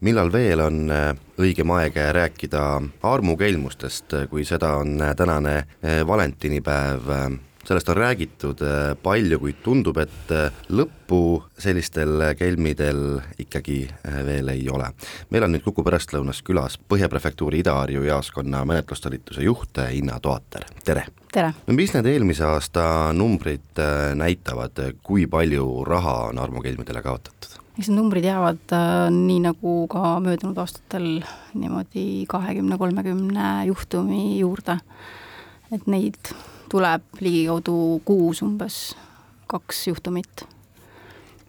millal veel on äh, õigem aeg rääkida armukelmustest, kui seda on äh, tänane äh, valentinipäev sellest on räägitud palju, kuid tundub, et lõppu sellistel kelmidel ikkagi veel ei ole. meil on nüüd Kuku pärastlõunas külas Põhja Prefektuuri Ida-Harju jaoskonna menetlustalituse juht Inna Toater, tere! tere! no mis need eelmise aasta numbrid näitavad, kui palju raha on armukelmidele kaotatud? Eks need numbrid jäävad äh, nii nagu ka möödunud aastatel niimoodi kahekümne, kolmekümne juhtumi juurde. et neid tuleb ligikaudu kuus umbes, kaks juhtumit.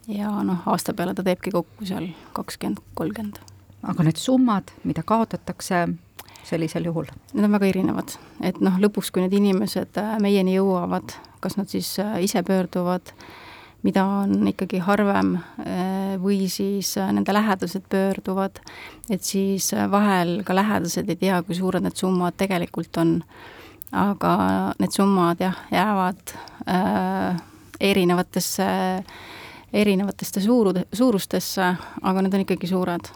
ja noh, aasta peale ta teebki kokku seal kakskümmend, kolmkümmend. aga need summad, mida kaotatakse sellisel juhul? Need on väga erinevad, et noh, lõpuks, kui need inimesed äh, meieni jõuavad, kas nad siis äh, ise pöörduvad äh, mida on ikkagi harvem eh, või siis eh, nende lähedased pöörduvad, et siis eh, vahel ka lähedased ei tea, kui suured need summad tegelikult on. aga need summad jah, jäävad äh, erinevatesse, erinevatesse suurude, suurustesse, aga need on ikkagi suured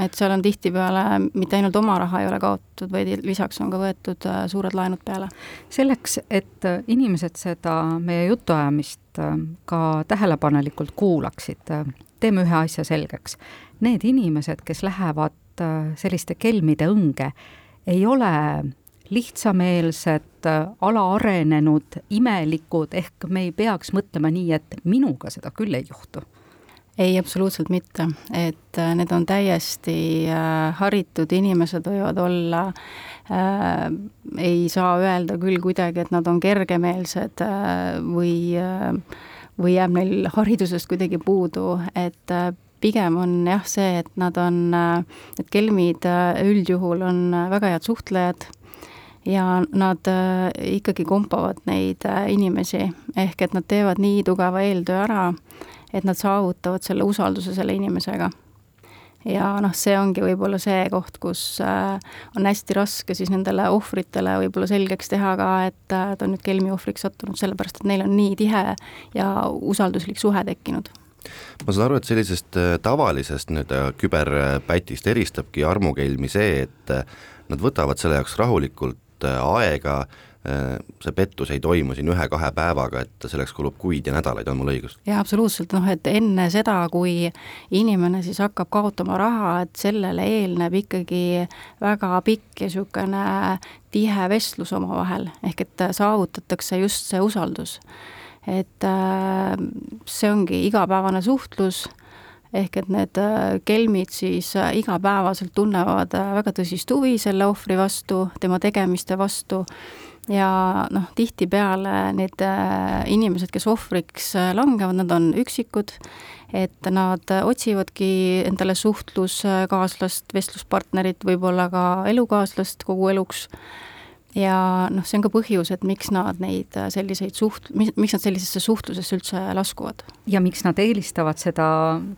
et seal on tihtipeale mitte ainult oma raha ei ole kaotatud, vaid lisaks on ka võetud suured laenud peale. selleks, et inimesed seda meie jutuajamist äh, ka tähelepanelikult kuulaksid, teeme ühe asja selgeks. Need inimesed, kes lähevad selliste kelmide õnge, ei ole lihtsameelsed, alaarenenud, imelikud, ehk me ei peaks mõtlema nii, et minuga seda küll ei juhtu ei, absoluutselt mitte, et äh, need on täiesti äh, haritud inimesed võivad olla äh,, ei saa öelda küll kuidagi, et nad on kergemeelsed äh, või äh,, või jääb neil haridusest kuidagi puudu, et äh, pigem on jah see, et nad on, need kelmid üldjuhul on väga head suhtlejad ja nad ikkagi kompavad neid inimesi, ehk et nad teevad nii tugeva eeltöö ära, et nad saavutavad selle usalduse selle inimesega. Ja noh, see ongi võib-olla see koht, kus äh, on hästi raske siis nendele ohvritele võib-olla selgeks teha ka, et äh, ta on nüüd kelmi ohvriks sattunud, sellepärast et neil on nii tihe ja usalduslik suhe tekkinud. Ma saan aru, et sellisest äh, tavalisest nii-öelda küberpätist eristabki armukelmi see, et nad võtavad selle jaoks rahulikult aega Äh, see pettus ei toimu siin ühe-kahe päevaga, et selleks kulub kuid ja nädalaid, on mul õigus? jaa, absoluutselt, noh et enne seda, kui inimene siis hakkab kaotama raha, et sellele eelneb ikkagi väga pikk ja niisugune tihe vestlus omavahel, ehk et saavutatakse just see usaldus. et äh, see ongi igapäevane suhtlus ehk et need äh, kelmid siis igapäevaselt tunnevad väga tõsist huvi selle ohvri vastu, tema tegemiste vastu. Ja noh, tihtipeale need äh, inimesed, kes ohvriks äh, langevad, nad on üksikud, et nad otsivadki endale suhtluskaaslast, vestluspartnerit, võib-olla ka elukaaslast kogu eluks, ja noh, see on ka põhjus, et miks nad neid äh, selliseid suht-, miks nad sellisesse suhtlusesse üldse laskuvad. ja miks nad eelistavad seda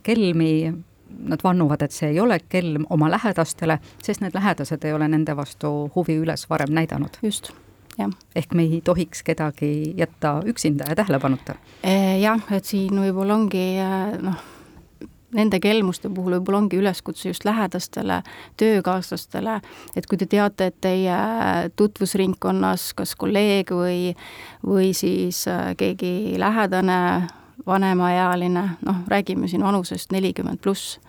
kelmi nad vannuvad, et see ei ole kelm oma lähedastele, sest need lähedased ei ole nende vastu huvi üles varem näidanud. just jah. ehk me ei tohiks kedagi jätta üksinda ja tähelepanuta. Eh, jah, et siin võib-olla ongi eh, noh, nende kelmuste puhul võib-olla ongi üleskutse just lähedastele, töökaaslastele, et kui te teate, et teie tutvusringkonnas kas kolleeg või, või siis eh, keegi lähedane, vanemaealine, noh, räägime siin vanusest nelikümmend pluss,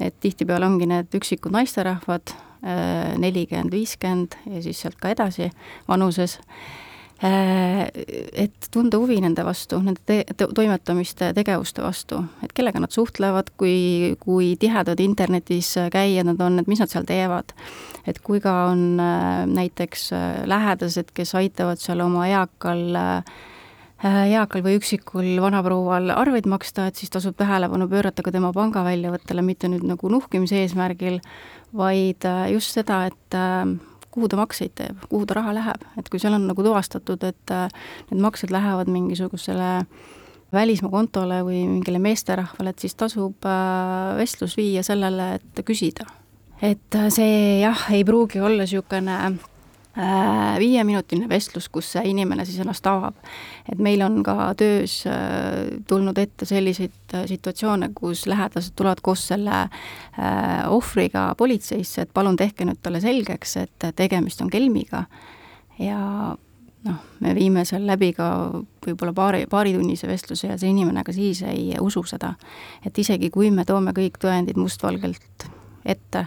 et tihtipeale ongi need üksikud naisterahvad, nelikümmend, viiskümmend ja siis sealt ka edasi vanuses, et tunda huvi nende vastu, nende te-, toimetamiste, tegevuste vastu, et kellega nad suhtlevad, kui, kui tihedad internetis käijad nad on, et mis nad seal teevad. et kui ka on äh, näiteks äh, lähedased, kes aitavad seal oma eakal äh, eakal või üksikul vanaproual arveid maksta, et siis tasub tähelepanu pöörata ka tema pangaväljavõttele, mitte nüüd nagu nuhkimise eesmärgil, vaid äh, just seda, et äh, kuhu ta makseid teeb, kuhu ta raha läheb, et kui seal on nagu tuvastatud, et äh, need maksed lähevad mingisugusele välismaa kontole või mingile meesterahvale, et siis tasub vestlus viia sellele, et küsida. et see jah, ei pruugi olla niisugune äh, viieminutiline vestlus, kus see inimene siis ennast avab. et meil on ka töös äh, tulnud ette selliseid situatsioone, kus lähedased tulevad koos selle ohvriga politseisse, et palun tehke nüüd talle selgeks, et tegemist on kelmiga ja noh, me viime seal läbi ka võib-olla paari, paaritunnise vestluse ja see inimene ka siis ei usu seda. et isegi, kui me toome kõik tõendid mustvalgelt ette,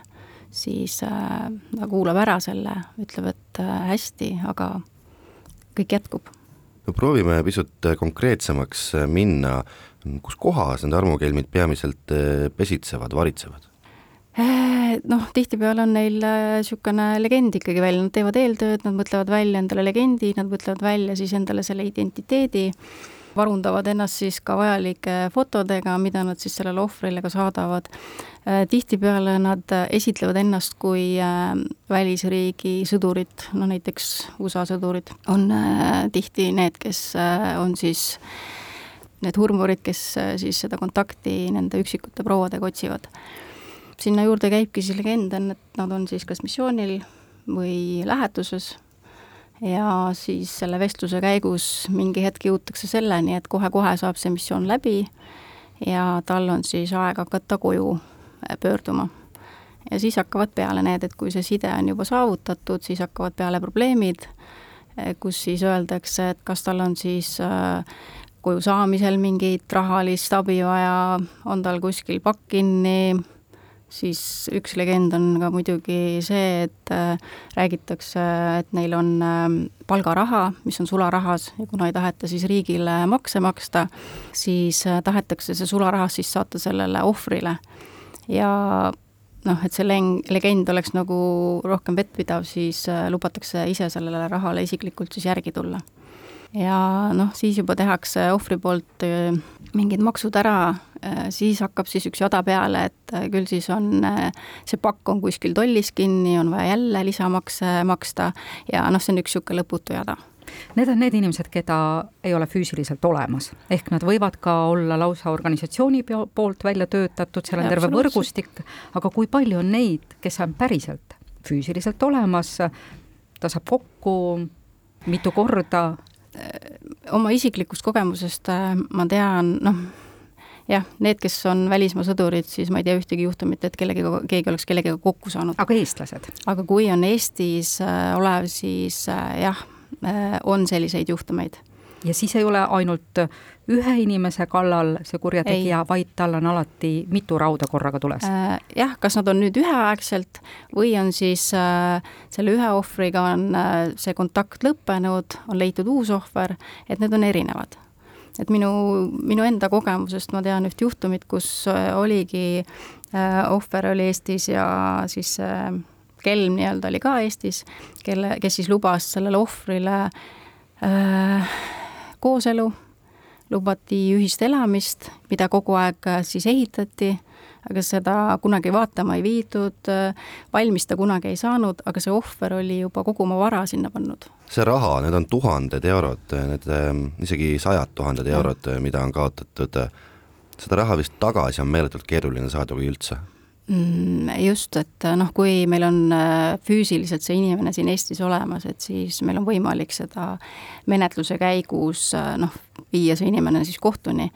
siis äh, ta kuulab ära selle, ütleb, et äh, hästi, aga kõik jätkub. no proovime pisut konkreetsemaks minna, kus kohas need armukelmid peamiselt äh, pesitsevad, varitsevad? Äh, noh, tihtipeale on neil niisugune äh, legend ikkagi välja, nad teevad eeltööd, nad mõtlevad välja endale legendi, nad mõtlevad välja siis endale selle identiteedi, varundavad ennast siis ka vajalike fotodega, mida nad siis sellele ohvrile ka saadavad. Äh, tihtipeale nad esitlevad ennast kui välisriigi sõdurit, no näiteks USA sõdurid. On tihti need, kes on siis need hurmurid, kes siis seda kontakti nende üksikute prouadega otsivad. Sinna juurde käibki siis legend on, et nad on siis kas missioonil või lähetuses ja siis selle vestluse käigus mingi hetk jõutakse selleni, et kohe-kohe saab see missioon läbi ja tal on siis aeg hakata koju äh, pöörduma. ja siis hakkavad peale need, et kui see side on juba saavutatud, siis hakkavad peale probleemid, äh, kus siis öeldakse, et kas tal on siis äh, koju saamisel mingit rahalist abi vaja, on tal kuskil pakk kinni, siis üks legend on ka muidugi see, et äh, räägitakse, et neil on äh, palgaraha, mis on sularahas ja kuna ei taheta siis riigile makse maksta, siis äh, tahetakse see sularahas siis saata sellele ohvrile. ja noh, et see legend oleks nagu rohkem vettpidav, siis äh, lubatakse ise sellele rahale isiklikult siis järgi tulla ja noh, siis juba tehakse ohvri poolt äh, mingid maksud ära, äh, siis hakkab siis üks jada peale, et äh, küll siis on, see pakk on kuskil tollis kinni, on vaja jälle lisamakse maksta ja noh, see on üks niisugune lõputu jada. Need on need inimesed, keda ei ole füüsiliselt olemas, ehk nad võivad ka olla lausa organisatsiooni poolt välja töötatud, seal on terve võrgustik, aga kui palju on neid, kes on päriselt füüsiliselt olemas, ta saab kokku mitu korda oma isiklikust kogemusest äh, ma tean, noh, jah, need, kes on välismaa sõdurid, siis ma ei tea ühtegi juhtumit, et kellegagi, keegi oleks kellegagi kokku saanud. aga eestlased? aga kui on Eestis äh, olev, siis jah, on selliseid juhtumeid ja siis ei ole ainult ühe inimese kallal see kurjategija, vaid tal on alati mitu rauda korraga tules äh,? jah, kas nad on nüüd üheaegselt või on siis äh, selle ühe ohvriga on äh, see kontakt lõppenud, on leitud uus ohver, et need on erinevad. et minu, minu enda kogemusest ma tean üht juhtumit, kus äh, oligi äh,, ohver oli Eestis ja siis äh, kelm nii-öelda oli ka Eestis, kelle, kes siis lubas sellele ohvrile äh, kooselu, lubati ühist elamist, mida kogu aeg äh, siis ehitati, aga seda kunagi vaatama ei viidud, äh, valmis ta kunagi ei saanud, aga see ohver oli juba kogu oma vara sinna pannud. see raha, need on tuhanded eurod, need ähm, isegi sajad tuhanded eurod, mida on kaotatud, seda raha vist tagasi on meeletult keeruline saada, kui üldse just, et äh, noh, kui meil on äh, füüsiliselt see inimene siin Eestis olemas, et siis meil on võimalik seda menetluse käigus äh, noh, viia see inimene siis kohtuni,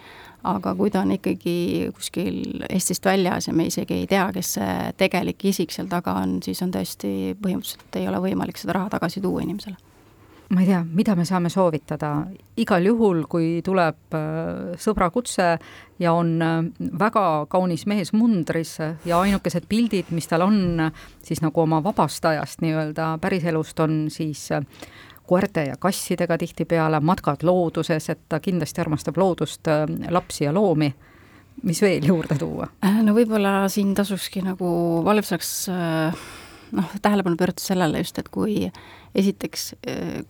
aga kui ta on ikkagi kuskil Eestist väljas ja me isegi ei tea, kes see tegelik isik seal taga on, siis on tõesti põhimõtteliselt ei ole võimalik seda raha tagasi tuua inimesele ma ei tea, mida me saame soovitada, igal juhul, kui tuleb äh, sõbra kutse ja on äh, väga kaunis mees mundris ja ainukesed pildid, mis tal on siis nagu oma vabast ajast nii-öelda päriselust, on siis äh, koerte ja kassidega tihtipeale, matkad looduses, et ta kindlasti armastab loodust, lapsi ja loomi mis veel juurde tuua? no võib-olla siin tasukski nagu valvsaks noh, tähelepanu pöörata sellele just, et kui esiteks,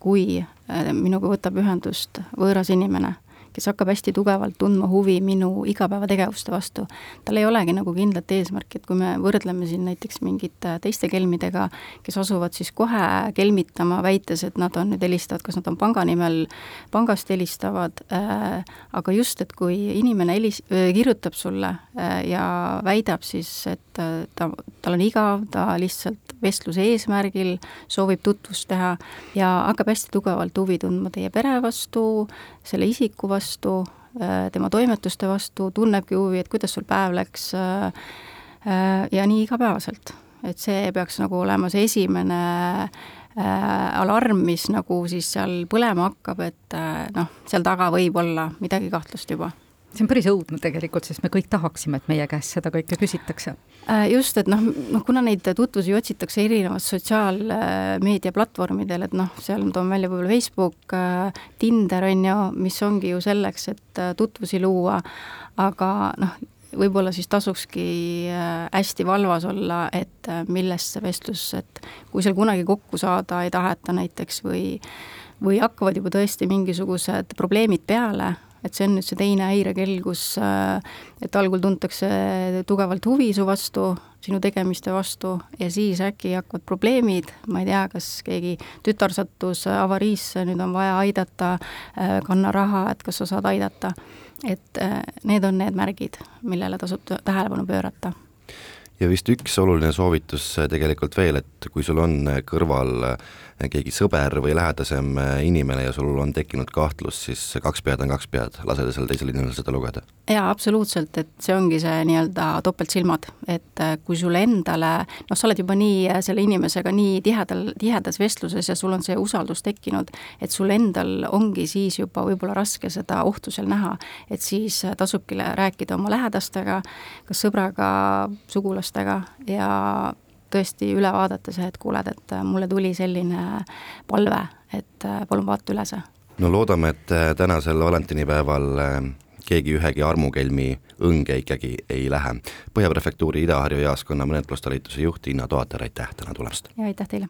kui äh, minuga võtab ühendust võõras inimene, kes hakkab hästi tugevalt tundma huvi minu igapäevategevuste vastu. tal ei olegi nagu kindlat eesmärki, et kui me võrdleme siin näiteks mingite teiste kelmidega, kes asuvad siis kohe kelmitama, väites, et nad on nüüd helistavad, kas nad on panga nimel, pangast helistavad äh,, aga just, et kui inimene helis- äh,, kirjutab sulle äh, ja väidab siis, et äh, ta, tal on igav, ta lihtsalt vestluse eesmärgil, soovib tutvust teha ja hakkab hästi tugevalt huvi tundma teie pere vastu, selle isiku vastu, äh, tema toimetuste vastu, tunnebki huvi, et kuidas sul päev läks äh, ja nii igapäevaselt. et see peaks nagu olema see esimene alarm, mis nagu siis seal põlema hakkab, et noh, seal taga võib olla midagi kahtlast juba see on päris õudne tegelikult, sest me kõik tahaksime, et meie käest seda kõike küsitakse. Äh, just, et noh, noh kuna neid tutvusi otsitakse erinevat sotsiaalmeedia platvormidel, et noh, seal ma toon välja võib-olla Facebook, äh, Tinder on ju, mis ongi ju selleks, et äh, tutvusi luua, aga noh, võib-olla siis tasukski hästi valvas olla, et millest see vestlus, et kui seal kunagi kokku saada ei taheta näiteks või või hakkavad juba tõesti mingisugused probleemid peale, et see on nüüd see teine häirekell, kus äh, et algul tuntakse tugevalt huvi su vastu, sinu tegemiste vastu ja siis äkki hakkavad probleemid, ma ei tea, kas keegi tütar sattus avariisse, nüüd on vaja aidata, äh, kanna raha, et kas sa saad aidata. et äh, need on need märgid, millele tasub tähelepanu pöörata ja vist üks oluline soovitus tegelikult veel, et kui sul on kõrval keegi sõber või lähedasem inimene ja sul on tekkinud kahtlus, siis kaks pead on kaks pead, lase sellel teisel inimesel seda lugeda. jaa, absoluutselt, et see ongi see nii-öelda topeltsilmad, et äh, kui sulle endale, noh, sa oled juba nii äh, selle inimesega nii tihedal, tihedas vestluses ja sul on see usaldus tekkinud, et sul endal ongi siis juba võib-olla raske seda ohtu seal näha, et siis äh, tasubki rääkida oma lähedastega, kas sõbraga, sugulastega ja tõesti üle vaadata see, et kuuled, et äh, mulle tuli selline palve, et äh, palun vaata üle see. no loodame, et äh, tänasel valentinipäeval keegi ühegi armukelmi õnge ikkagi ei lähe. Põhja Prefektuuri Ida-Harju jaoskonna menetlustalituse juht Inna Toater, aitäh täna tulemast! ja aitäh teile!